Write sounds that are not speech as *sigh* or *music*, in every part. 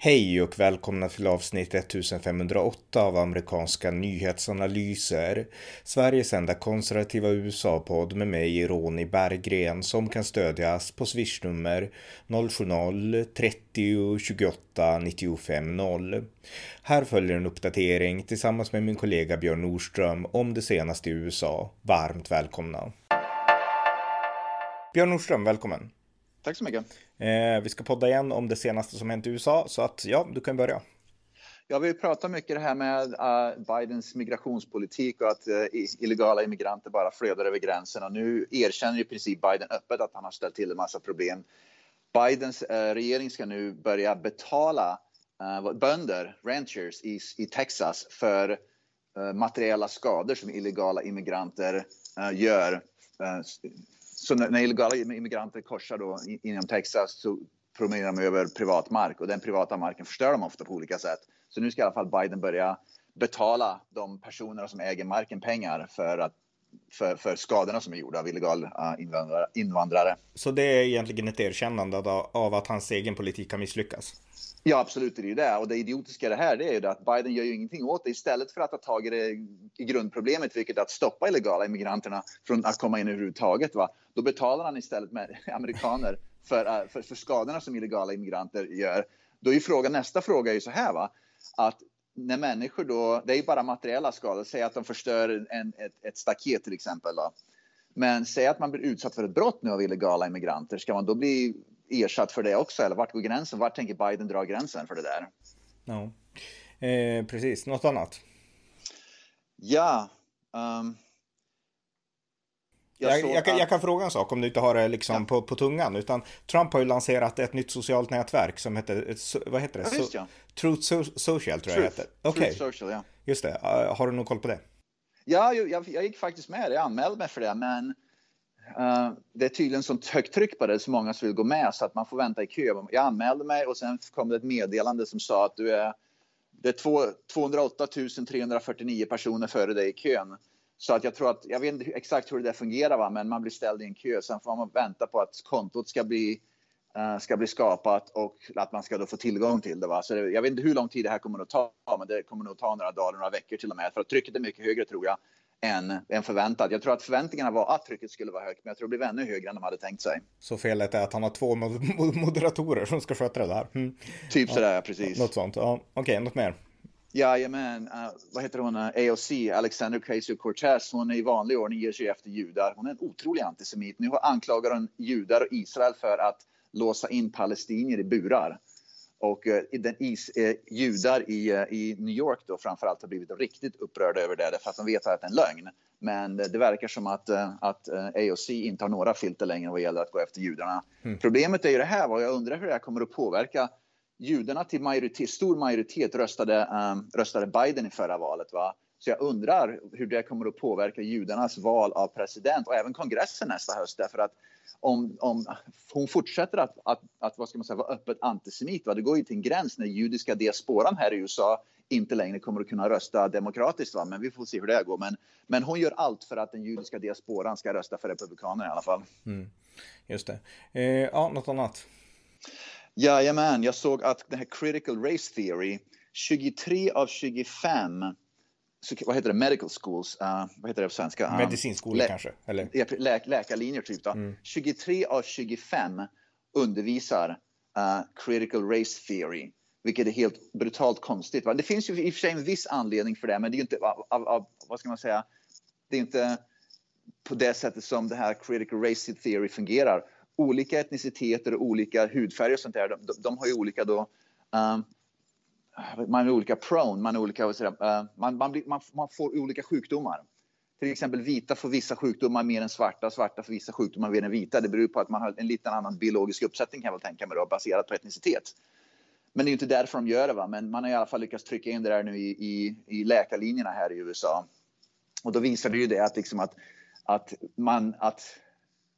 Hej och välkomna till avsnitt 1508 av amerikanska nyhetsanalyser. Sveriges enda konservativa USA-podd med mig, Ronny Berggren, som kan stödjas på swishnummer 070-30 28 95 0. Här följer en uppdatering tillsammans med min kollega Björn Nordström om det senaste i USA. Varmt välkomna! Björn Nordström, välkommen! Tack så mycket. Eh, vi ska podda igen om det senaste som hänt i USA, så att ja, du kan börja. Ja, vi pratar mycket det här med uh, Bidens migrationspolitik och att uh, illegala immigranter bara flödar över gränsen. Och nu erkänner i princip Biden öppet att han har ställt till en massa problem. Bidens uh, regering ska nu börja betala bönder, ranchers i, i Texas för materiella skador som illegala immigranter gör så när, när illegala immigranter korsar då inom Texas så promenerar de över privat mark och den privata marken förstör de ofta på olika sätt. Så nu ska i alla fall Biden börja betala de personerna som äger marken pengar för, att, för, för skadorna som är gjorda av illegala invandrare, invandrare. Så det är egentligen ett erkännande av att hans egen politik har misslyckats? Ja, absolut det är ju det. Och det idiotiska det här det är ju att Biden gör ju ingenting åt det. Istället för att ta tag i, det, i grundproblemet, vilket är att stoppa illegala immigranterna från att komma in överhuvudtaget, va? då betalar han istället med *laughs* amerikaner för, äh, för, för skadorna som illegala immigranter gör. Då är ju frågan, nästa fråga är ju så här, va? att när människor då, det är ju bara materiella skador, säg att de förstör en, ett, ett staket till exempel. Då. Men säg att man blir utsatt för ett brott nu av illegala immigranter, ska man då bli ersatt för det också? Eller vart går gränsen? Vart tänker Biden dra gränsen för det där? Ja, eh, precis. Något annat? Ja. Um, jag, jag, jag, kan, jag, kan, fråga en sak om du inte har det liksom ja. på, på tungan. Utan Trump har ju lanserat ett nytt socialt nätverk som heter, vad heter det? Ja, visst, ja. Truth so Social tror jag heter. Okay. Social, ja. Just det. Har du någon koll på det? Ja, jag, jag, gick faktiskt med. Jag anmälde mig för det, men Uh, det är tydligen sånt högt tryck på det, så många som vill gå med så att man får vänta i kö. Jag anmälde mig och sen kom det ett meddelande som sa att du är, det är två, 208 349 personer före dig i kön. Så att jag tror att, jag vet inte exakt hur det där fungerar, va? men man blir ställd i en kö. Sen får man vänta på att kontot ska bli, uh, ska bli skapat och att man ska då få tillgång till det. Va? Så det, jag vet inte hur lång tid det här kommer att ta, men det kommer nog ta några dagar, några veckor till och med. För att trycket är mycket högre tror jag än, än förväntat. Jag tror att förväntningarna var att trycket skulle vara högt, men jag tror det blev ännu högre än de hade tänkt sig. Så felet är att han har två moderatorer som ska sköta det där? Mm. Typ sådär, ja, precis. Något sånt, ja. Okej, okay, något mer? Jajamän, uh, vad heter hon, uh, AOC, Alexander Ocasio-Cortez, hon är i vanlig ordning ger sig efter judar. Hon är en otrolig antisemit. Nu anklagar hon judar och Israel för att låsa in palestinier i burar. Och eh, den is, eh, judar i, eh, i New York då framförallt har blivit riktigt upprörda över det därför att de vet att det är en lögn. Men det verkar som att, eh, att eh, AOC inte har några filter längre vad gäller att gå efter judarna. Mm. Problemet är ju det här och jag undrar hur det här kommer att påverka judarna till majoritet, stor majoritet röstade, um, röstade Biden i förra valet. Va? Så jag undrar hur det kommer att påverka judarnas val av president och även kongressen nästa höst. Därför att om, om hon fortsätter att, att, att, vad ska man säga, vara öppet antisemit, va? det går ju till en gräns när judiska diasporan här i USA inte längre kommer att kunna rösta demokratiskt. Va? Men vi får se hur det går. Men, men hon gör allt för att den judiska diasporan ska rösta för republikanerna i alla fall. Mm. Just det. Eh, ja, något annat? Jajamän, jag såg att den här critical race theory, 23 av 25 vad heter det, medical schools, uh, vad heter det på svenska? Uh, Medicinskolor kanske? Eller? Lä läkarlinjer typ. Mm. 23 av 25 undervisar uh, critical race theory, vilket är helt brutalt konstigt. Va? Det finns ju i och för sig en viss anledning för det, men det är ju inte, av, av, vad ska man säga, det är inte på det sättet som det här critical race theory fungerar. Olika etniciteter och olika hudfärger och sånt där, de, de har ju olika då um, man är olika prone, man, är olika, uh, man, man, blir, man, man, får olika sjukdomar. Till exempel vita får vissa sjukdomar mer än svarta, svarta får vissa sjukdomar mer än vita. Det beror på att man har en lite annan biologisk uppsättning kan jag väl tänka mig då, baserat på etnicitet. Men det är ju inte därför de gör det, va? men man har i alla fall lyckats trycka in det där nu i, i, i läkarlinjerna här i USA. Och då visar det ju det att, liksom att, att, man, att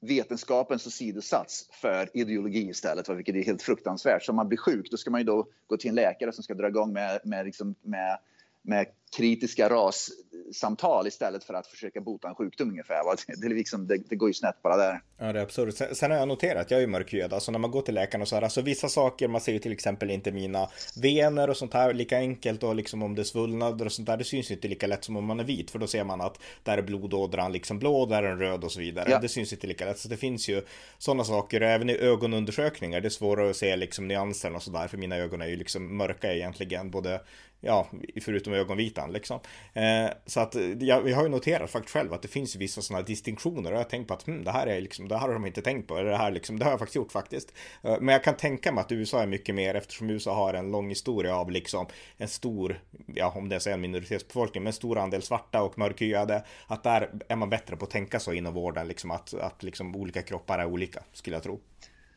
vetenskapens åsidosatts för ideologi istället, vilket är helt fruktansvärt. Så om man blir sjuk, då ska man ju då gå till en läkare som ska dra igång med, med, liksom, med, med kritiska rassamtal istället för att försöka bota en sjukdom ungefär. Det, liksom, det, det går ju snett bara där. Ja, det är absurt. Sen, sen har jag noterat, jag är ju mörkhyad, alltså när man går till läkaren och så här, alltså vissa saker, man ser ju till exempel inte mina vener och sånt här lika enkelt och liksom om det är svullnader och sånt där, det syns ju inte lika lätt som om man är vit, för då ser man att där är blodådran liksom blå, där är den röd och så vidare. Ja. Det syns inte lika lätt, så det finns ju sådana saker, även i ögonundersökningar, det är svårare att se liksom nyanserna och sådär, för mina ögon är ju liksom mörka egentligen, både ja, förutom ögonvitan liksom. Eh, så att jag, jag har ju noterat faktiskt själv att det finns vissa sådana distinktioner och jag har tänkt på att hm, det här är liksom, det här har de inte tänkt på, eller det här liksom, det har jag faktiskt gjort faktiskt. Eh, men jag kan tänka mig att USA är mycket mer eftersom USA har en lång historia av liksom en stor, ja om det är en minoritetsbefolkning, men en stor andel svarta och mörkhyade, att där är man bättre på att tänka så inom vården, liksom att, att liksom olika kroppar är olika, skulle jag tro.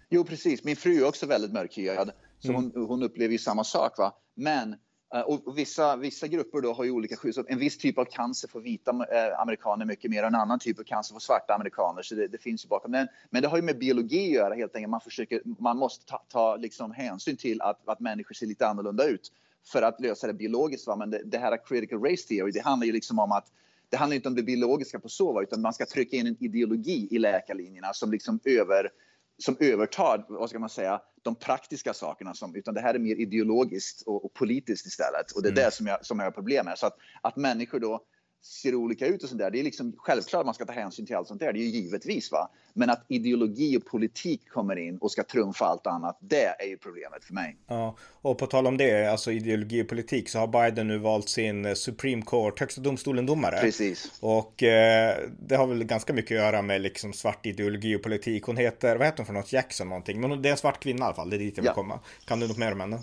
Jo, precis. Min fru är också väldigt mörkhyad, så mm. hon, hon upplever ju samma sak. Va? Men Eh, och vissa, vissa grupper då har ju olika skydd. En viss typ av cancer får vita eh, amerikaner mycket mer och en annan typ av cancer får svarta amerikaner. Så det, det finns ju bakom den. Men det har ju med biologi att göra helt enkelt. Man, försöker, man måste ta, ta liksom hänsyn till att, att människor ser lite annorlunda ut för att lösa det biologiskt. Va? Men det, det här critical race theory, det handlar ju liksom om att det handlar inte om det biologiska på så utan man ska trycka in en ideologi i läkarlinjerna som liksom över som övertar, vad ska man säga, de praktiska sakerna. Som, utan det här är mer ideologiskt och, och politiskt istället. Och det är mm. det som jag, som jag har problem med. Så att, att människor då ser olika ut och sånt där. Det är liksom självklart att man ska ta hänsyn till allt sånt där. Det är ju givetvis. Va? Men att ideologi och politik kommer in och ska trumfa allt annat. Det är ju problemet för mig. Ja, och på tal om det, alltså ideologi och politik, så har Biden nu valt sin eh, Supreme Court, högsta domstolen-domare. Precis. Och eh, det har väl ganska mycket att göra med liksom svart ideologi och politik. Hon heter, vad heter hon för något? Jackson någonting. Men det är en svart kvinna i alla fall. Det är dit jag vill ja. komma. Kan du något mer om henne?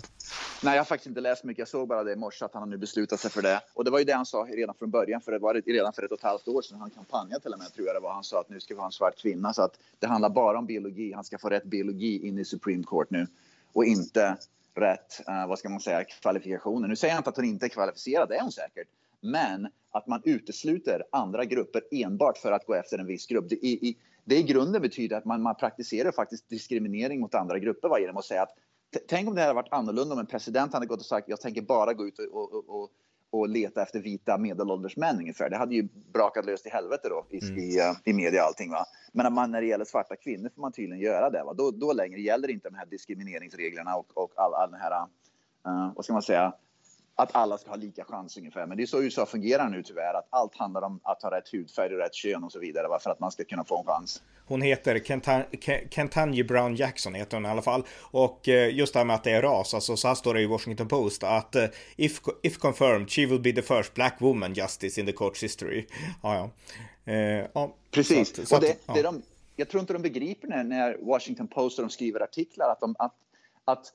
Nej, jag har faktiskt inte läst mycket. Jag såg bara det i morse att han har nu beslutat sig för det. Och det var ju det han sa redan från början, för det var redan för ett och ett halvt år sedan han kampanjade till och med, tror jag det var. Han sa att nu ska vi ha en svart kvinna. Så att det handlar bara om biologi. Han ska få rätt biologi in i Supreme Court nu och inte rätt, uh, vad ska man säga, kvalifikationer. Nu säger jag inte att hon inte är kvalificerad, det är hon säkert. Men att man utesluter andra grupper enbart för att gå efter en viss grupp. Det i, i, det i grunden betyder att man, man praktiserar faktiskt diskriminering mot andra grupper va, genom att säga att Tänk om det hade varit annorlunda om en president hade gått och sagt jag tänker bara gå ut och, och, och, och leta efter vita medelålders män ungefär. Det hade ju brakat löst i helvete då i, mm. i, uh, i media och allting. Va? Men man, när det gäller svarta kvinnor får man tydligen göra det. Va? Då, då längre gäller inte de här diskrimineringsreglerna och, och all, all den här, uh, vad ska man säga, att alla ska ha lika chans ungefär. Men det är så USA fungerar nu tyvärr, att allt handlar om att ha rätt hudfärg och rätt kön och så vidare för att man ska kunna få en chans. Hon heter Kentanji Brown Jackson heter hon i alla fall. Och eh, just det här med att det är ras, alltså så här står det i Washington Post att eh, if, if confirmed she will be the first black woman justice in the court's history. *laughs* Ja, ja. Eh, ja Precis, så att, så och det, ja. det de, jag tror inte de begriper när, när Washington Post och de skriver artiklar att, de, att, att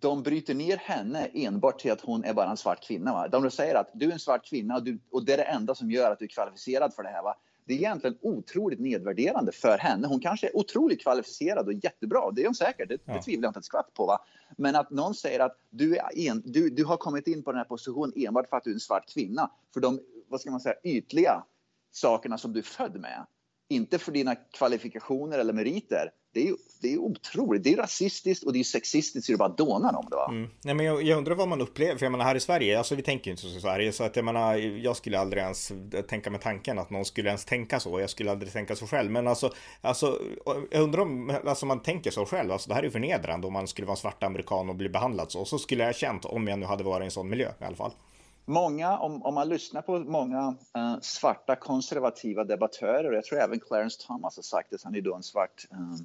de bryter ner henne enbart till att hon är bara en svart kvinna. Va? De säger att du är en svart kvinna och, du, och det är det enda som gör att du är kvalificerad för det här. Va? Det är egentligen otroligt nedvärderande för henne. Hon kanske är otroligt kvalificerad och jättebra. Det är hon säkert. Det, ja. det tvivlar jag inte ett skvatt på. Va? Men att någon säger att du, är en, du, du har kommit in på den här positionen enbart för att du är en svart kvinna. För de vad ska man säga, ytliga sakerna som du är född med. Inte för dina kvalifikationer eller meriter det är, det är otroligt. Det är rasistiskt och det är sexistiskt så det bara dånar om det. Va? Mm. Nej, men jag, jag, undrar vad man upplever, för jag menar här i Sverige, alltså vi tänker inte så i Sverige, så att jag menar, jag skulle aldrig ens tänka med tanken att någon skulle ens tänka så, jag skulle aldrig tänka så själv, men alltså, alltså jag undrar om alltså, man tänker så själv, alltså det här är ju förnedrande om man skulle vara en svart amerikan och bli behandlad så, så skulle jag känt om jag nu hade varit i en sån miljö i alla fall. Många, om, om man lyssnar på många uh, svarta konservativa debattörer, jag tror även Clarence Thomas har sagt det, han är då en svart uh,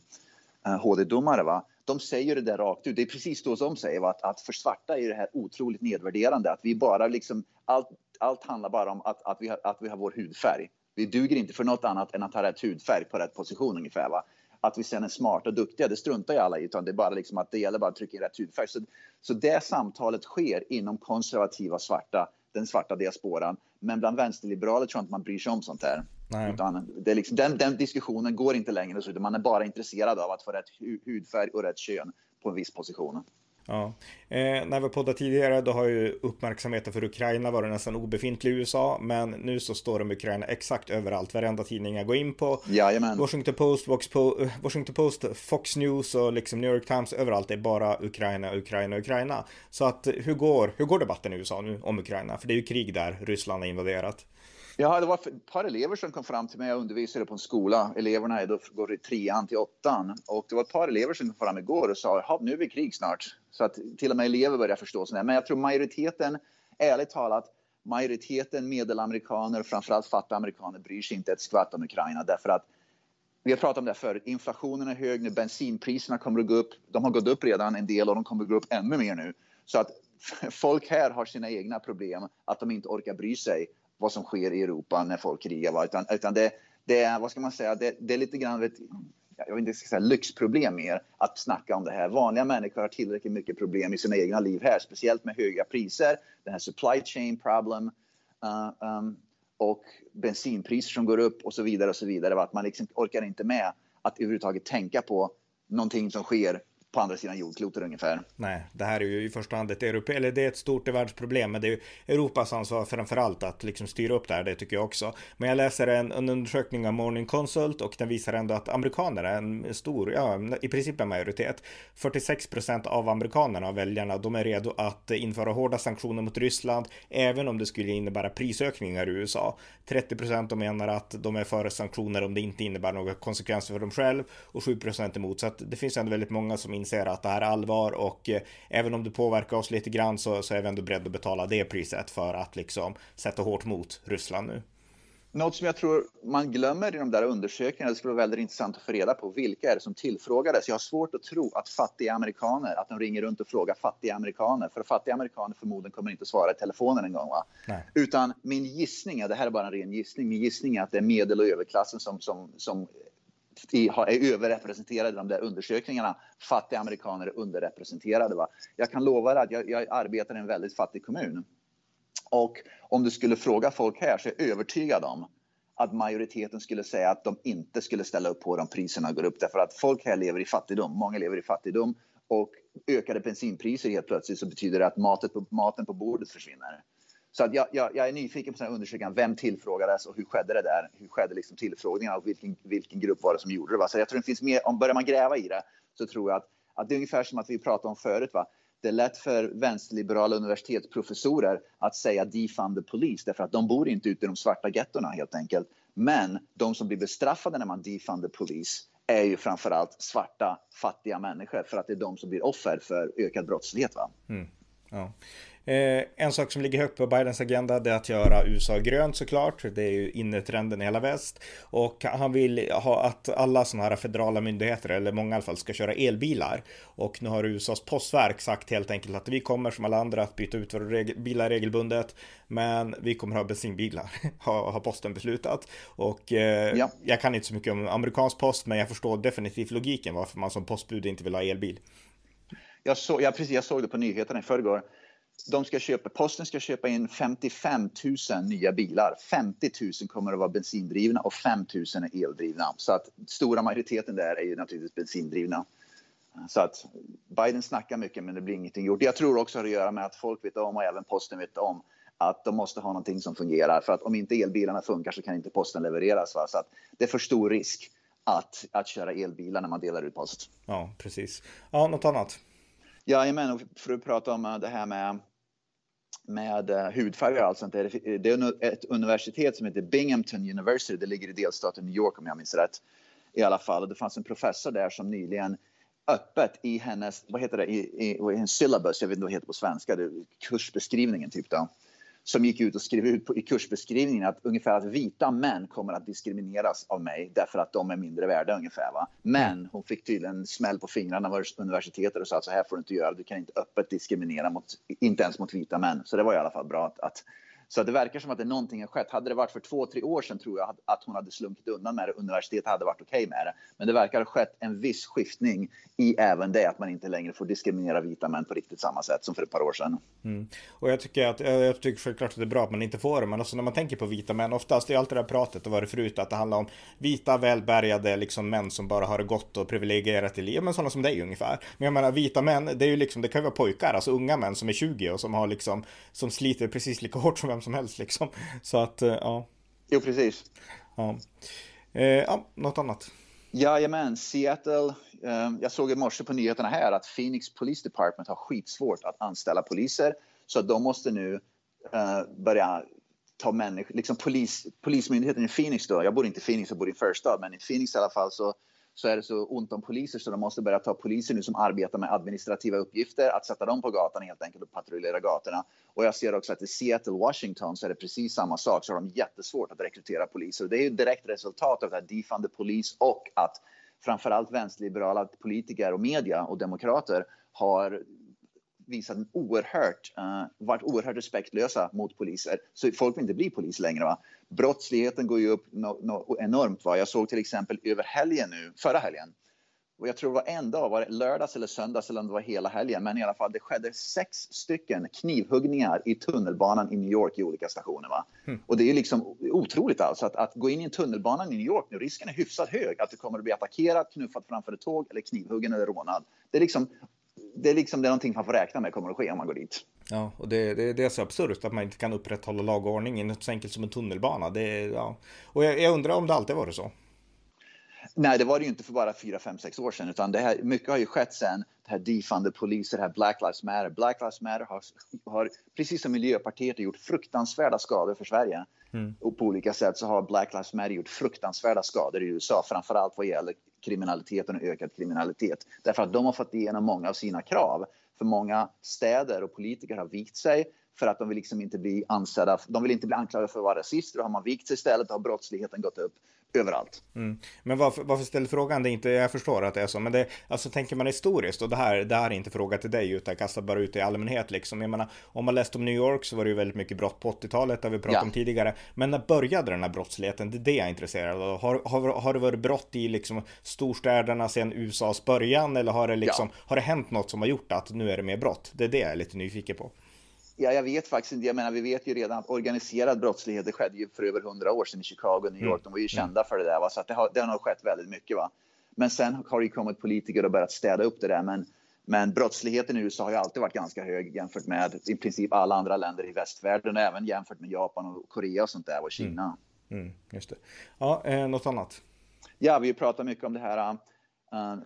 Eh, HD-domare, va? de säger det där rakt ut. Det är precis då som de säger va? Att, att för svarta är det här otroligt nedvärderande. Att vi bara liksom, allt, allt handlar bara om att, att, vi har, att vi har vår hudfärg. Vi duger inte för något annat än att ha rätt hudfärg på rätt position ungefär. Va? Att vi sen är smarta och duktiga, det struntar ju alla i. Utan det är bara liksom att det gäller bara att trycka i rätt hudfärg. Så, så det samtalet sker inom konservativa svarta den svarta diasporan. Men bland vänsterliberaler tror jag inte man bryr sig om sånt här. Nej. Utan det är liksom, den, den diskussionen går inte längre, så man är bara intresserad av att få rätt hudfärg och rätt kön på en viss position. Ja. Eh, när vi poddade tidigare då har ju uppmärksamheten för Ukraina varit nästan obefintlig i USA. Men nu så står om Ukraina exakt överallt. Varenda tidning jag går in på. Jajamän. Washington Post, Washington Post, Fox News och liksom New York Times. Överallt är bara Ukraina, Ukraina, Ukraina. Så att hur går, hur går debatten i USA nu om Ukraina? För det är ju krig där Ryssland har invaderat. Ja, det var ett par elever som kom fram till mig. Jag undervisade på en skola. Eleverna är då, går i trean till åttan. Och det var ett par elever som kom fram igår och sa nu är vi krig snart. Så att till och med elever börjar förstå sådär. Men jag tror majoriteten, ärligt talat, majoriteten medelamerikaner, framförallt fattiga amerikaner, bryr sig inte ett skvatt om Ukraina. Därför att vi har pratat om det här förut. Inflationen är hög nu. Bensinpriserna kommer att gå upp. De har gått upp redan en del och de kommer att gå upp ännu mer nu. Så att *laughs* folk här har sina egna problem, att de inte orkar bry sig vad som sker i Europa när folk krigar. Va? Utan, utan det, det, är, vad ska man säga, det, det är lite grann ett, jag vill inte säga lyxproblem mer att snacka om det här. Vanliga människor har tillräckligt mycket problem i sina egna liv här, speciellt med höga priser, den här supply chain problem uh, um, och bensinpriser som går upp och så vidare och så vidare. Att man liksom orkar inte med att överhuvudtaget tänka på någonting som sker på andra sidan jordklotet ungefär. Nej, det här är ju i första hand ett europe eller det är ett stort världsproblem, men det är ju Europas ansvar framför allt att liksom styra upp det här, det tycker jag också. Men jag läser en, en undersökning av Morning Consult och den visar ändå att amerikaner är en stor, ja, i princip en majoritet. 46 procent av amerikanerna, väljarna, de är redo att införa hårda sanktioner mot Ryssland, även om det skulle innebära prisökningar i USA. 30 procent menar att de är för sanktioner om det inte innebär några konsekvenser för dem själv och 7 procent emot. Så att det finns ändå väldigt många som inser att det här är allvar och eh, även om det påverkar oss lite grann så, så är vi ändå beredda att betala det priset för att liksom sätta hårt mot Ryssland nu. Något som jag tror man glömmer i de där undersökningarna, det skulle vara väldigt intressant att få reda på, vilka är det som tillfrågades? Jag har svårt att tro att fattiga amerikaner, att de ringer runt och frågar fattiga amerikaner, för fattiga amerikaner förmodligen kommer inte att svara i telefonen en gång. Va? Utan min gissning, det här är bara en ren gissning, min gissning är att det är medel och överklassen som, som, som är överrepresenterade i de där undersökningarna. Fattiga amerikaner är underrepresenterade. Va? Jag kan lova dig att jag, jag arbetar i en väldigt fattig kommun. Och om du skulle fråga folk här så är jag övertygad om att majoriteten skulle säga att de inte skulle ställa upp på om priserna går upp. Därför att folk här lever i fattigdom. Många lever i fattigdom. Och ökade bensinpriser helt plötsligt så betyder det att maten på, maten på bordet försvinner. Så att jag, jag, jag är nyfiken på undersökningen. Vem tillfrågades och hur skedde det där? Hur skedde liksom tillfrågningarna och vilken, vilken grupp var det som gjorde det? Va? Så jag tror det finns mer, om börjar man gräva i det så tror jag att, att det är ungefär som att vi pratade om förut. Va? Det är lätt för vänsterliberala universitetsprofessorer att säga defund the police därför att de bor inte ute i de svarta gettorna helt enkelt. Men de som blir bestraffade när man defund the police är ju framförallt svarta, fattiga människor för att det är de som blir offer för ökad brottslighet. Va? Mm. Ja. Eh, en sak som ligger högt på Bidens agenda det är att göra USA grönt såklart. Det är ju innetrenden i hela väst. Och han vill ha att alla sådana här federala myndigheter, eller många i alla fall, ska köra elbilar. Och nu har USAs postverk sagt helt enkelt att vi kommer som alla andra att byta ut våra reg bilar regelbundet. Men vi kommer ha bensinbilar, *laughs* har, posten beslutat. Och eh, ja. jag kan inte så mycket om amerikansk post, men jag förstår definitivt logiken varför man som postbud inte vill ha elbil. Jag, så, ja, precis, jag såg det på nyheterna i förrgår de ska köpa, posten ska köpa in 55 000 nya bilar. 50 000 kommer att vara bensindrivna och 5 000 är eldrivna. Så att stora majoriteten där är ju naturligtvis bensindrivna. Så att Biden snackar mycket men det blir ingenting gjort. Jag tror också att det har att göra med att folk vet om och även posten vet om att de måste ha någonting som fungerar. För att om inte elbilarna funkar så kan inte posten levereras. Va? Så att det är för stor risk att, att köra elbilar när man delar ut post. Ja, precis. Ja, något annat? Jajamän, för att prata om eh, det här med, med eh, hudfärg och allt sånt. Det är ett universitet som heter Binghamton University. Det ligger i delstaten New York om jag minns rätt. I alla fall. Och det fanns en professor där som nyligen öppet i hennes, vad heter det, i, i, i en syllabus, jag vet inte vad det heter på svenska, det, kursbeskrivningen typ då som gick ut och skrev ut på, i kursbeskrivningen att ungefär att vita män kommer att diskrimineras av mig därför att de är mindre värda ungefär. Va? Men hon fick tydligen smäll på fingrarna av universitetet och sa att så här får du inte göra. Du kan inte öppet diskriminera mot, inte ens mot vita män. Så det var i alla fall bra att, att så det verkar som att det någonting har skett. Hade det varit för två, tre år sedan tror jag att hon hade slunkit undan med det. Universitetet hade varit okej okay med det. Men det verkar ha skett en viss skiftning i även det att man inte längre får diskriminera vita män på riktigt samma sätt som för ett par år sedan. Mm. Och jag tycker att jag tycker självklart att det är bra att man inte får det. Men alltså när man tänker på vita män, oftast det är alltid det här pratet och varit förut att det handlar om vita välbärgade liksom män som bara har det gott och privilegierat i livet. Men sådana som dig ungefär. Men jag menar vita män, det är ju liksom, det kan ju vara pojkar, alltså unga män som är 20 och som har liksom, som sliter precis lika hårt som vem som helst liksom. Så att, eh, ja. Jo, precis. Ja, eh, ja något annat. Jajamän, Seattle. Eh, jag såg i morse på nyheterna här att Phoenix Police Department har skitsvårt att anställa poliser. Så de måste nu eh, börja ta människor, liksom polis, polismyndigheten i Phoenix då, jag bor inte i Phoenix, jag bor i Firstad, men i Phoenix i alla fall så så är det så ont om poliser så de måste börja ta poliser nu som arbetar med administrativa uppgifter, att sätta dem på gatan helt enkelt och patrullera gatorna. Och jag ser också att i Seattle, Washington så är det precis samma sak, så har de jättesvårt att rekrytera poliser. Det är ju direkt resultat av det här defund the police och att framförallt vänsterliberala politiker och media och demokrater har visat en oerhört, uh, varit oerhört respektlösa mot poliser. Så folk vill inte bli polis längre. Va? Brottsligheten går ju upp no, no, enormt. Va? Jag såg till exempel över helgen nu, förra helgen, och jag tror det var en dag, var det lördags eller söndags eller om det var hela helgen, men i alla fall det skedde sex stycken knivhuggningar i tunnelbanan i New York i olika stationer. Va? Mm. Och det är liksom otroligt alltså att, att gå in i en tunnelbana i New York nu, risken är hyfsat hög att du kommer att bli attackerad, knuffad framför ett tåg eller knivhuggen eller rånad. Det är liksom det är liksom det är någonting man får räkna med kommer att ske om man går dit. Ja, och det, det, det är så absurt att man inte kan upprätthålla lag och ordning i något så enkelt som en tunnelbana. Det, ja. Och jag, jag undrar om det alltid varit så? Nej, det var det ju inte för bara 4, 5, 6 år sedan, utan det här, mycket har ju skett sen det här defunded poliser, det här Black Lives Matter. Black Lives Matter har, har precis som Miljöpartiet gjort fruktansvärda skador för Sverige. Mm. Och på olika sätt så har Black Lives Matter gjort fruktansvärda skador i USA, framförallt vad gäller kriminaliteten och ökad kriminalitet. Därför att de har fått igenom många av sina krav. För många städer och politiker har vikt sig för att de vill liksom inte bli ansedda. De vill inte bli anklagade för att vara rasister. Då har man vikt sig istället har brottsligheten gått upp överallt. Mm. Men varför, varför ställer frågan? Det är inte, jag förstår att det är så, men det, alltså tänker man historiskt och det här, det här är inte fråga till dig utan jag kastar bara ut det i allmänhet liksom. Jag menar, om man läst om New York så var det ju väldigt mycket brott på 80-talet, det har vi pratat ja. om tidigare. Men när började den här brottsligheten? Det är det jag är intresserad av. Har, har, har det varit brott i liksom storstäderna sedan USAs början eller har det liksom, ja. har det hänt något som har gjort att nu är det mer brott? Det är det jag är lite nyfiken på. Ja, jag vet faktiskt inte. Jag menar, vi vet ju redan att organiserad brottslighet det skedde ju för över hundra år sedan i Chicago och New York. Mm. De var ju kända för det där. Va? Så att det, har, det har nog skett väldigt mycket. Va? Men sen har det kommit politiker och börjat städa upp det där. Men, men brottsligheten i USA har ju alltid varit ganska hög jämfört med i princip alla andra länder i västvärlden. Även jämfört med Japan och Korea och sånt där och Kina. Mm. Mm, just det. Ja, eh, något annat? Ja, vi pratar mycket om det här. Uh,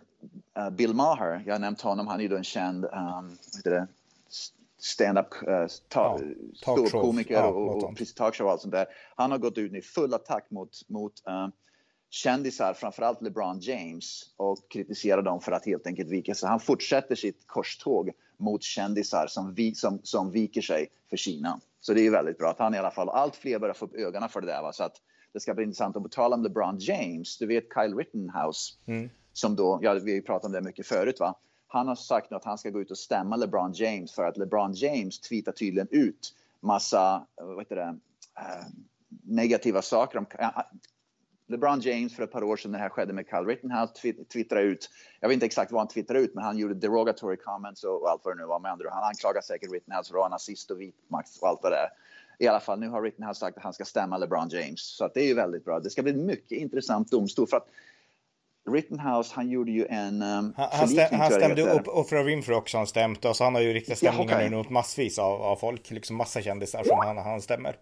uh, Bill Maher, jag har nämnt honom. Han är ju en känd um, stand-up uh, ta, ja, ståuppkomiker ja, och, och talkshow och allt sånt där. Han har gått ut i full attack mot, mot uh, kändisar, framförallt LeBron James och kritiserar dem för att helt enkelt vika sig. Han fortsätter sitt korståg mot kändisar som, vi, som, som viker sig för Kina. Så det är väldigt bra att han i alla fall, allt fler börjar få upp ögonen för det där. Va? Så att det ska bli intressant att tala om LeBron James. Du vet Kyle Rittenhouse mm. som då, ja vi har ju pratat om det mycket förut va han har sagt att han ska gå ut och stämma LeBron James för att LeBron James tweetar tydligen ut massa eh, vad heter det, eh, negativa saker. Om, ah, LeBron James för ett par år sedan när det här skedde med Kyle Rittenhouse twittrade ut, jag vet inte exakt vad han twittrade ut, men han gjorde derogatory comments och, allt vad det nu var med andra. Han anklagar säkert Rittenhouse för att vara nazist och vitmakt och allt vad det är. I alla fall, nu har Rittenhouse sagt att han ska stämma LeBron James. Så att det är ju väldigt bra. Det ska bli en mycket intressant domstol. För att Rittenhouse, han gjorde ju en um, Han, han, stäm, han stämde upp Oprah Winfrey också, han stämt. Och så han har ju riktiga stämningar ja, okay. mot massvis av, av folk, liksom massa kändisar som han, han stämmer.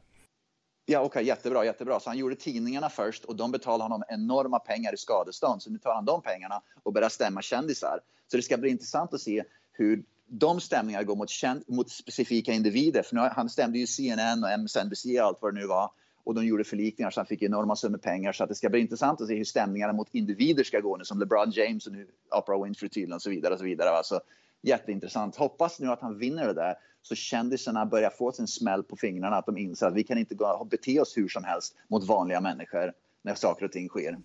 Ja, okej, okay, jättebra, jättebra. Så han gjorde tidningarna först och de betalade honom enorma pengar i skadestånd. Så nu tar han de pengarna och börjar stämma kändisar. Så det ska bli intressant att se hur de stämningarna går mot, mot specifika individer. För nu, han stämde ju CNN och MSNBC och allt vad det nu var och de gjorde förlikningar så han fick enorma summor pengar. Så att det ska bli intressant att se hur stämningarna mot individer ska gå nu som LeBron James och nu Oprah Winfrey tydligen och så vidare. Och så vidare. Alltså, jätteintressant. Hoppas nu att han vinner det där så kändisarna börjar få sin smäll på fingrarna att de inser att vi kan inte gå och bete oss hur som helst mot vanliga människor när saker och ting sker.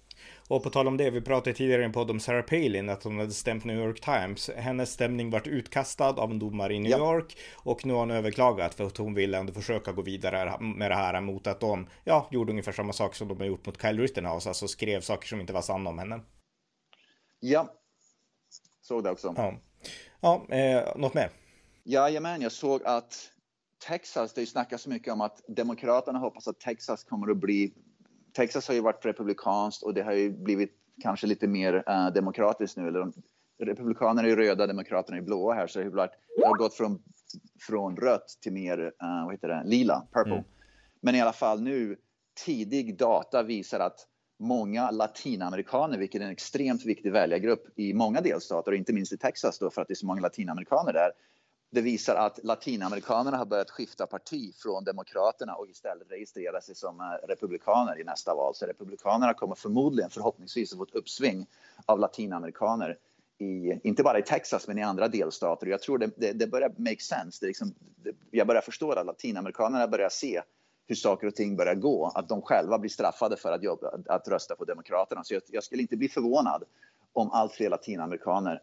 Och på tal om det, vi pratade tidigare i en podd om Sarah Palin, att hon hade stämt New York Times. Hennes stämning vart utkastad av en domare i New ja. York och nu har hon överklagat för att hon ville ändå försöka gå vidare med det här mot att de, ja, gjorde ungefär samma sak som de har gjort mot Kyle Rittenhouse, alltså skrev saker som inte var sanna om henne. Ja, såg det också. Ja, ja eh, något mer? Jajamän, jag såg att Texas, det snackas så mycket om att Demokraterna hoppas att Texas kommer att bli Texas har ju varit republikanskt och det har ju blivit kanske lite mer uh, demokratiskt nu. Eller de, republikanerna är röda, demokraterna är blåa här så det har, varit, det har gått från, från rött till mer uh, vad heter det, lila, purple. Mm. Men i alla fall nu, tidig data visar att många latinamerikaner, vilket är en extremt viktig väljargrupp i många delstater och inte minst i Texas då för att det är så många latinamerikaner där, det visar att latinamerikanerna har börjat skifta parti från demokraterna och istället registrera sig som eh, republikaner i nästa val. Så republikanerna kommer förmodligen förhoppningsvis att få ett uppsving av latinamerikaner i, inte bara i Texas men i andra delstater. Jag tror det, det, det börjar make sense. Det liksom, det, jag börjar förstå att latinamerikanerna börjar se hur saker och ting börjar gå, att de själva blir straffade för att, jobba, att rösta på Demokraterna. Så jag, jag skulle inte bli förvånad om allt fler latinamerikaner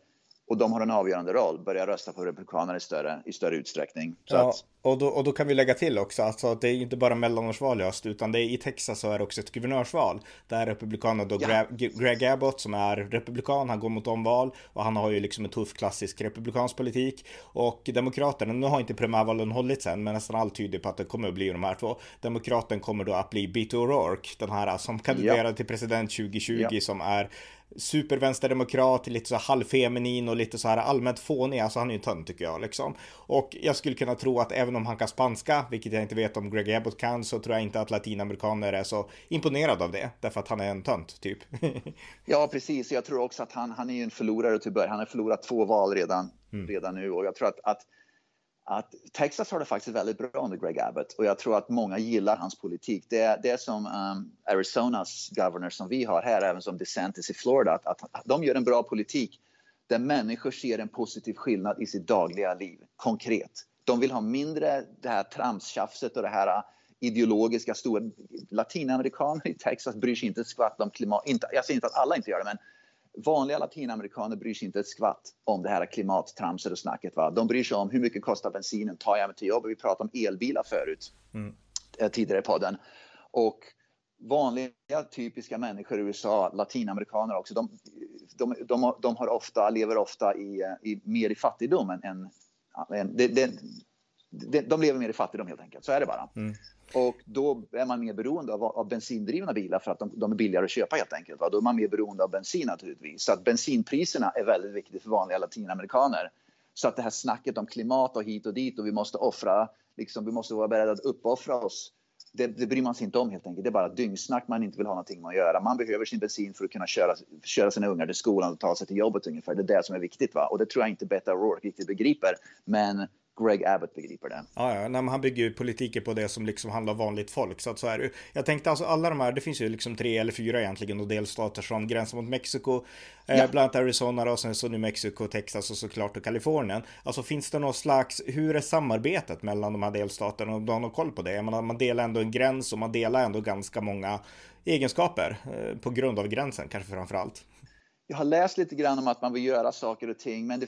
och de har en avgörande roll, börjar rösta på republikaner i större, i större utsträckning. Så ja, att... och, då, och då kan vi lägga till också, alltså att det är inte bara mellanårsval i öst, utan det är i Texas så är det också ett guvernörsval. Där republikanerna då, ja. Greg, Greg Abbott som är republikan, han går mot omval och han har ju liksom en tuff klassisk republikansk politik. Och demokraterna, nu har inte primärvalen hållits än, men nästan allt tyder på att det kommer att bli de här två. Demokraten kommer då att bli Beto O'Rourke, den här som kandiderade ja. till president 2020 ja. som är supervänsterdemokrat, lite så halvfeminin och lite så här allmänt fånig. Alltså han är ju en tönt tycker jag liksom. Och jag skulle kunna tro att även om han kan spanska, vilket jag inte vet om Greg Abbott kan, så tror jag inte att latinamerikaner är så imponerade av det. Därför att han är en tönt, typ. *laughs* ja, precis. Jag tror också att han, han är en förlorare till början. Han har förlorat två val redan, mm. redan nu och jag tror att, att att Texas har det faktiskt väldigt bra under Greg Abbott och jag tror att många gillar hans politik. Det är, det är som um, Arizonas governor som vi har här, även som DeSantis i Florida, att, att, att de gör en bra politik där människor ser en positiv skillnad i sitt dagliga liv, konkret. De vill ha mindre det här tramstjafset och det här uh, ideologiska stora... Latinamerikaner i Texas bryr sig inte ett skvatt om klimat. Inte, jag säger inte att alla inte gör det, men vanliga latinamerikaner bryr sig inte ett skvatt om det här klimattramset och snacket. Va? De bryr sig om hur mycket kostar bensinen, tar jag mig till jobbet? Vi pratade om elbilar förut, mm. Eh, tidigare i podden. Och vanliga typiska människor i USA, latinamerikaner också, de, de, de, de har ofta, lever ofta i, eh, i, mer i fattigdom än, än, än det, det, de, lever mer i fattigdom helt enkelt, så är det bara. Mm. Och då är man mer beroende av, av bensindrivna bilar för att de, de, är billigare att köpa helt enkelt. Va? Då är man mer beroende av bensin naturligtvis. Så att bensinpriserna är väldigt viktigt för vanliga latinamerikaner. Så att det här snacket om klimat och hit och dit och vi måste offra, liksom, vi måste vara beredda att uppoffra oss. Det, det bryr man sig inte om helt enkelt. Det är bara dyngsnack man inte vill ha någonting med att göra. Man behöver sin bensin för att kunna köra, köra sina ungar till skolan och ta sig till jobbet ungefär. Det är det som är viktigt. Va? Och det tror jag inte Beto O'Rourke riktigt begriper. Men Greg Abbott begriper det. Ja, ja. Nej, han bygger ju politiken på det som liksom handlar om vanligt folk. Så att så är det. Jag tänkte alltså alla de här, det finns ju liksom tre eller fyra egentligen och delstater som gränsar mot Mexiko. Eh, ja. bland annat Arizona och sen så New Mexico, Texas och såklart och Kalifornien. Alltså finns det någon slags, hur är samarbetet mellan de här delstaterna? Om du har någon koll på det? Jag menar, man delar ändå en gräns och man delar ändå ganska många egenskaper eh, på grund av gränsen kanske framför allt. Jag har läst lite grann om att man vill göra saker och ting, men det,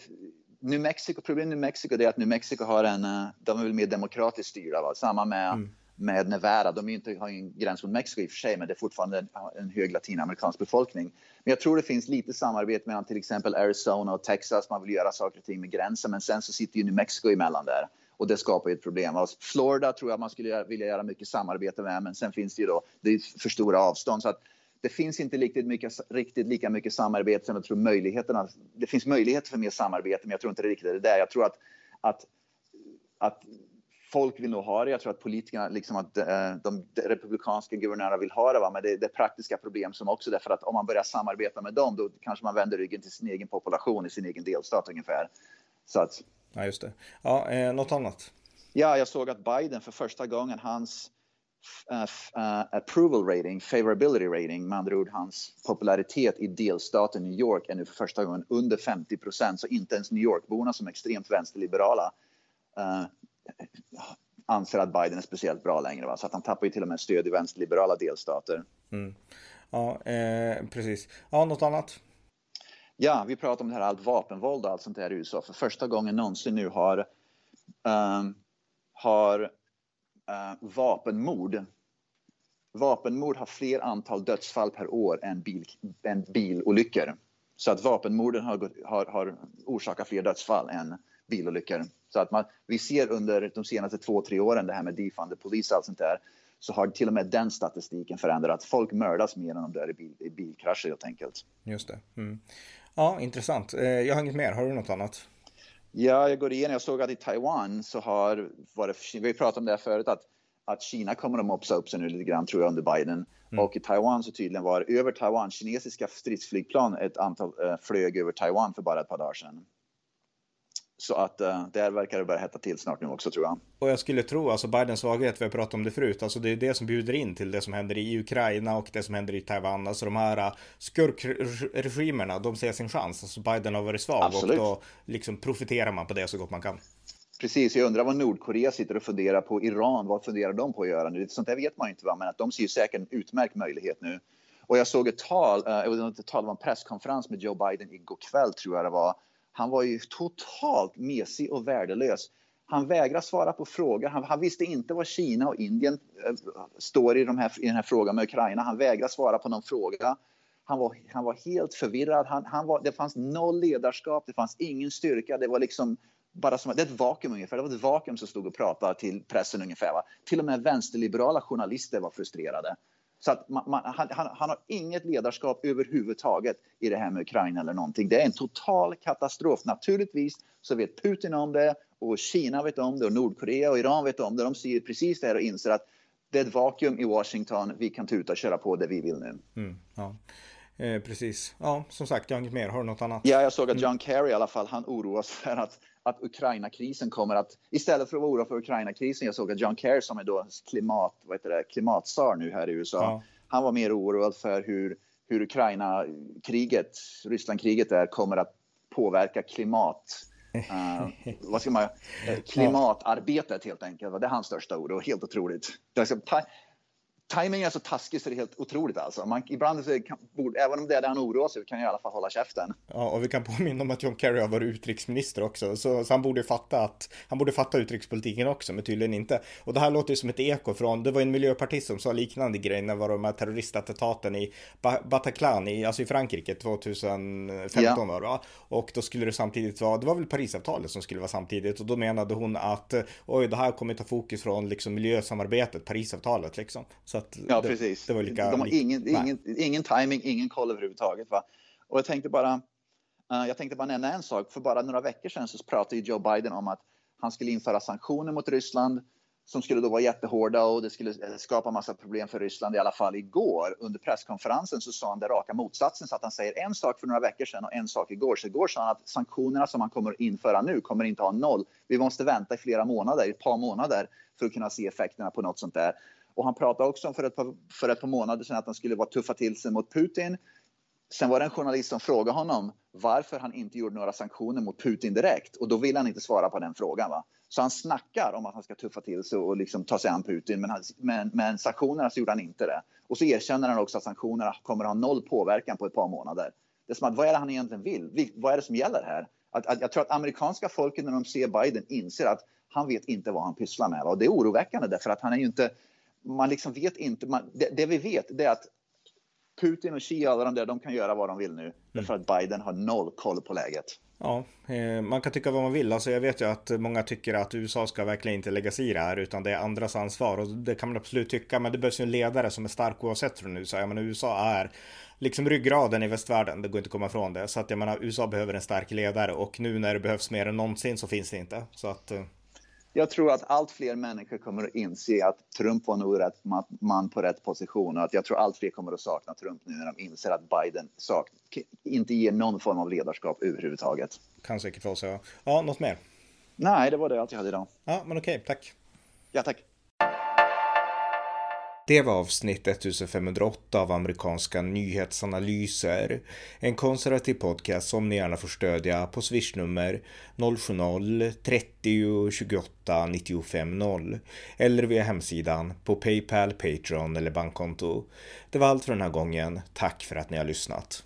New Mexico, problemet med New Mexico är att New Mexico har en, eh, de är väl mer demokratiskt styrda. Va? Samma med, mm. med Nevada, de är inte, har ingen gräns mot Mexiko i och för sig, men det är fortfarande en, en hög latinamerikansk befolkning. Men jag tror det finns lite samarbete mellan till exempel Arizona och Texas, man vill göra saker och ting med gränsen, men sen så sitter ju New Mexico emellan där och det skapar ju ett problem. Och Florida tror jag man skulle vilja göra mycket samarbete med, men sen finns det ju då, det är för stora avstånd. Så att det finns inte riktigt, mycket, riktigt lika mycket samarbete som jag tror möjligheterna. Det finns möjligheter för mer samarbete, men jag tror inte det riktigt är det där. Jag tror att, att, att folk vill nog ha det. Jag tror att politikerna, liksom att eh, de, republikanska guvernörerna vill ha det. Va? Men det, det är praktiska problem som också därför att om man börjar samarbeta med dem, då kanske man vänder ryggen till sin egen population i sin egen delstat ungefär. Så att. Ja, just det. Ja, eh, något annat? Ja, jag såg att Biden för första gången hans approval rating, favorability rating, med andra ord hans popularitet i delstaten New York är nu för första gången under 50 procent. Så inte ens New York-borna som är extremt vänsterliberala uh, anser att Biden är speciellt bra längre. Va? Så att han tappar ju till och med stöd i vänsterliberala delstater. Mm. Ja, eh, precis. Ja, något annat? Ja, vi pratar om det här allt vapenvåld och allt sånt där i USA. För första gången någonsin nu har, um, har uh, vapenmord Vapenmord har fler antal dödsfall per år än, bil, än bilolyckor. Så att vapenmorden har, har, har orsakat fler dödsfall än bilolyckor. Så att man, vi ser under de senaste två, tre åren det här med defunded police och allt sånt där så har till och med den statistiken förändrats. Folk mördas mer än de dör i, bil, i bilkrascher helt enkelt. Just det. Mm. Ja, intressant. Eh, jag har inget mer. Har du något annat? Ja, jag går igenom. Jag såg att i Taiwan så har, var det, vi pratat om det här förut, att, att Kina kommer att mopsa upp sig nu lite grann tror jag under Biden. Mm. Och i Taiwan så tydligen var över Taiwan kinesiska stridsflygplan ett antal äh, flög över Taiwan för bara ett par dagar sedan. Så att uh, där verkar det börja hetta till snart nu också tror jag. Och jag skulle tro, alltså Bidens svaghet, vi har pratat om det förut, alltså det är det som bjuder in till det som händer i Ukraina och det som händer i Taiwan. Alltså de här uh, skurkregimerna, de ser sin chans. Alltså Biden har varit svag Absolut. och då liksom profiterar man på det så gott man kan. Precis, jag undrar vad Nordkorea sitter och funderar på. Iran, vad funderar de på att göra nu? Sånt där vet man ju inte, va? men att de ser säkert en utmärkt möjlighet nu. Och jag såg ett tal, uh, ett tal var en presskonferens med Joe Biden igår kväll tror jag det var han var ju totalt mesig och värdelös. Han vägrar svara på frågor. Han, han, visste inte var Kina och Indien eh, står i, de här, i den här frågan med Ukraina. Han vägrar svara på någon fråga. Han var, han var helt förvirrad. Han, han var, det fanns noll ledarskap, det fanns ingen styrka. Det var liksom bara som det är ett vakuum ungefär. Det var ett vakuum som stod och pratade till pressen ungefär. Va? Till och med vänsterliberala journalister var frustrerade. Så att man, man, han, han, han, har inget ledarskap överhuvudtaget i det här med Ukraina eller någonting. Det är en total katastrof. Naturligtvis så vet Putin om det och Kina vet om det och Nordkorea och Iran vet om det. De ser precis det här och inser att det är ett vakuum i Washington. Vi kan tuta och köra på det vi vill nu. Mm, ja. Eh, precis. Ja, som sagt, jag har inget mer. Har du något annat? Ja, jag såg att mm. John Kerry i alla fall, han oroas för att att Ukraina-krisen kommer att, istället för att vara orolig för Ukraina-krisen, jag såg att John Kerry som är då klimat, vad heter det, klimatsar nu här i USA, ja. han var mer oroad för hur, hur Ukraina-kriget, Ryssland-kriget där kommer att påverka klimat, uh, vad ska man, *laughs* uh, klimatarbetet helt enkelt. Det är hans största oro, helt otroligt. Timing är så taskig så det är helt otroligt alltså. Man, ibland, så kan, även om det är det han oroar sig kan jag i alla fall hålla käften. Ja, och vi kan påminna om att John Kerry har varit utrikesminister också, så, så han borde fatta att han borde fatta utrikespolitiken också, men tydligen inte. Och det här låter ju som ett eko från, det var en miljöpartist som sa liknande grej när det var de här terroristattentaten i Bataclan, i, alltså i Frankrike 2015 ja. var det va? Och då skulle det samtidigt vara, det var väl Parisavtalet som skulle vara samtidigt, och då menade hon att oj, det här kommer ta fokus från liksom miljösamarbetet, Parisavtalet liksom. Så att ja, det, precis. Det var lika, De har ingen, ingen, ingen timing, ingen koll överhuvudtaget. Va? Och jag tänkte bara, uh, jag tänkte bara nämna en sak. För bara några veckor sedan så pratade Joe Biden om att han skulle införa sanktioner mot Ryssland som skulle då vara jättehårda och det skulle eh, skapa massa problem för Ryssland. I alla fall igår under presskonferensen så sa han det raka motsatsen så att han säger en sak för några veckor sedan och en sak igår. Så igår sa han att sanktionerna som han kommer att införa nu kommer inte ha noll. Vi måste vänta i flera månader, ett par månader för att kunna se effekterna på något sånt där. Och han pratade också om för ett, par, för ett par månader sedan att han skulle vara tuffa till sig mot Putin. Sen var det en journalist som frågade honom varför han inte gjorde några sanktioner mot Putin direkt och då vill han inte svara på den frågan. Va? Så han snackar om att han ska tuffa till sig och liksom ta sig an Putin men, han, men, men sanktionerna så gjorde han inte det. Och så erkänner han också att sanktionerna kommer att ha noll påverkan på ett par månader. Det är som att vad är det han egentligen vill? Vad är det som gäller här? Att, att, jag tror att amerikanska folket när de ser Biden inser att han vet inte vad han pysslar med. Va? Och det är oroväckande därför att han är ju inte man liksom vet inte. Man, det, det, vi vet är att Putin och Xi alla de där, de kan göra vad de vill nu. Mm. Därför att Biden har noll koll på läget. Ja, eh, man kan tycka vad man vill. Alltså jag vet ju att många tycker att USA ska verkligen inte lägga sig i det här, utan det är andras ansvar. Och det kan man absolut tycka, men det behövs ju en ledare som är stark oavsett från USA. Jag menar, USA är liksom ryggraden i västvärlden, det går inte att komma ifrån det. Så att jag menar, USA behöver en stark ledare och nu när det behövs mer än någonsin så finns det inte. Så att eh, jag tror att allt fler människor kommer att inse att Trump var nog rätt man på rätt position och att jag tror allt fler kommer att sakna Trump nu när de inser att Biden sak, inte ger någon form av ledarskap överhuvudtaget. Kan säkert vara så. Ja, något mer? Nej, det var det allt jag hade idag. Ja, men okej, tack. Ja, tack. Det var avsnitt 1508 av amerikanska nyhetsanalyser. En konservativ podcast som ni gärna får stödja på swishnummer 070-30 28 95 0 eller via hemsidan på Paypal, Patreon eller bankkonto. Det var allt för den här gången. Tack för att ni har lyssnat.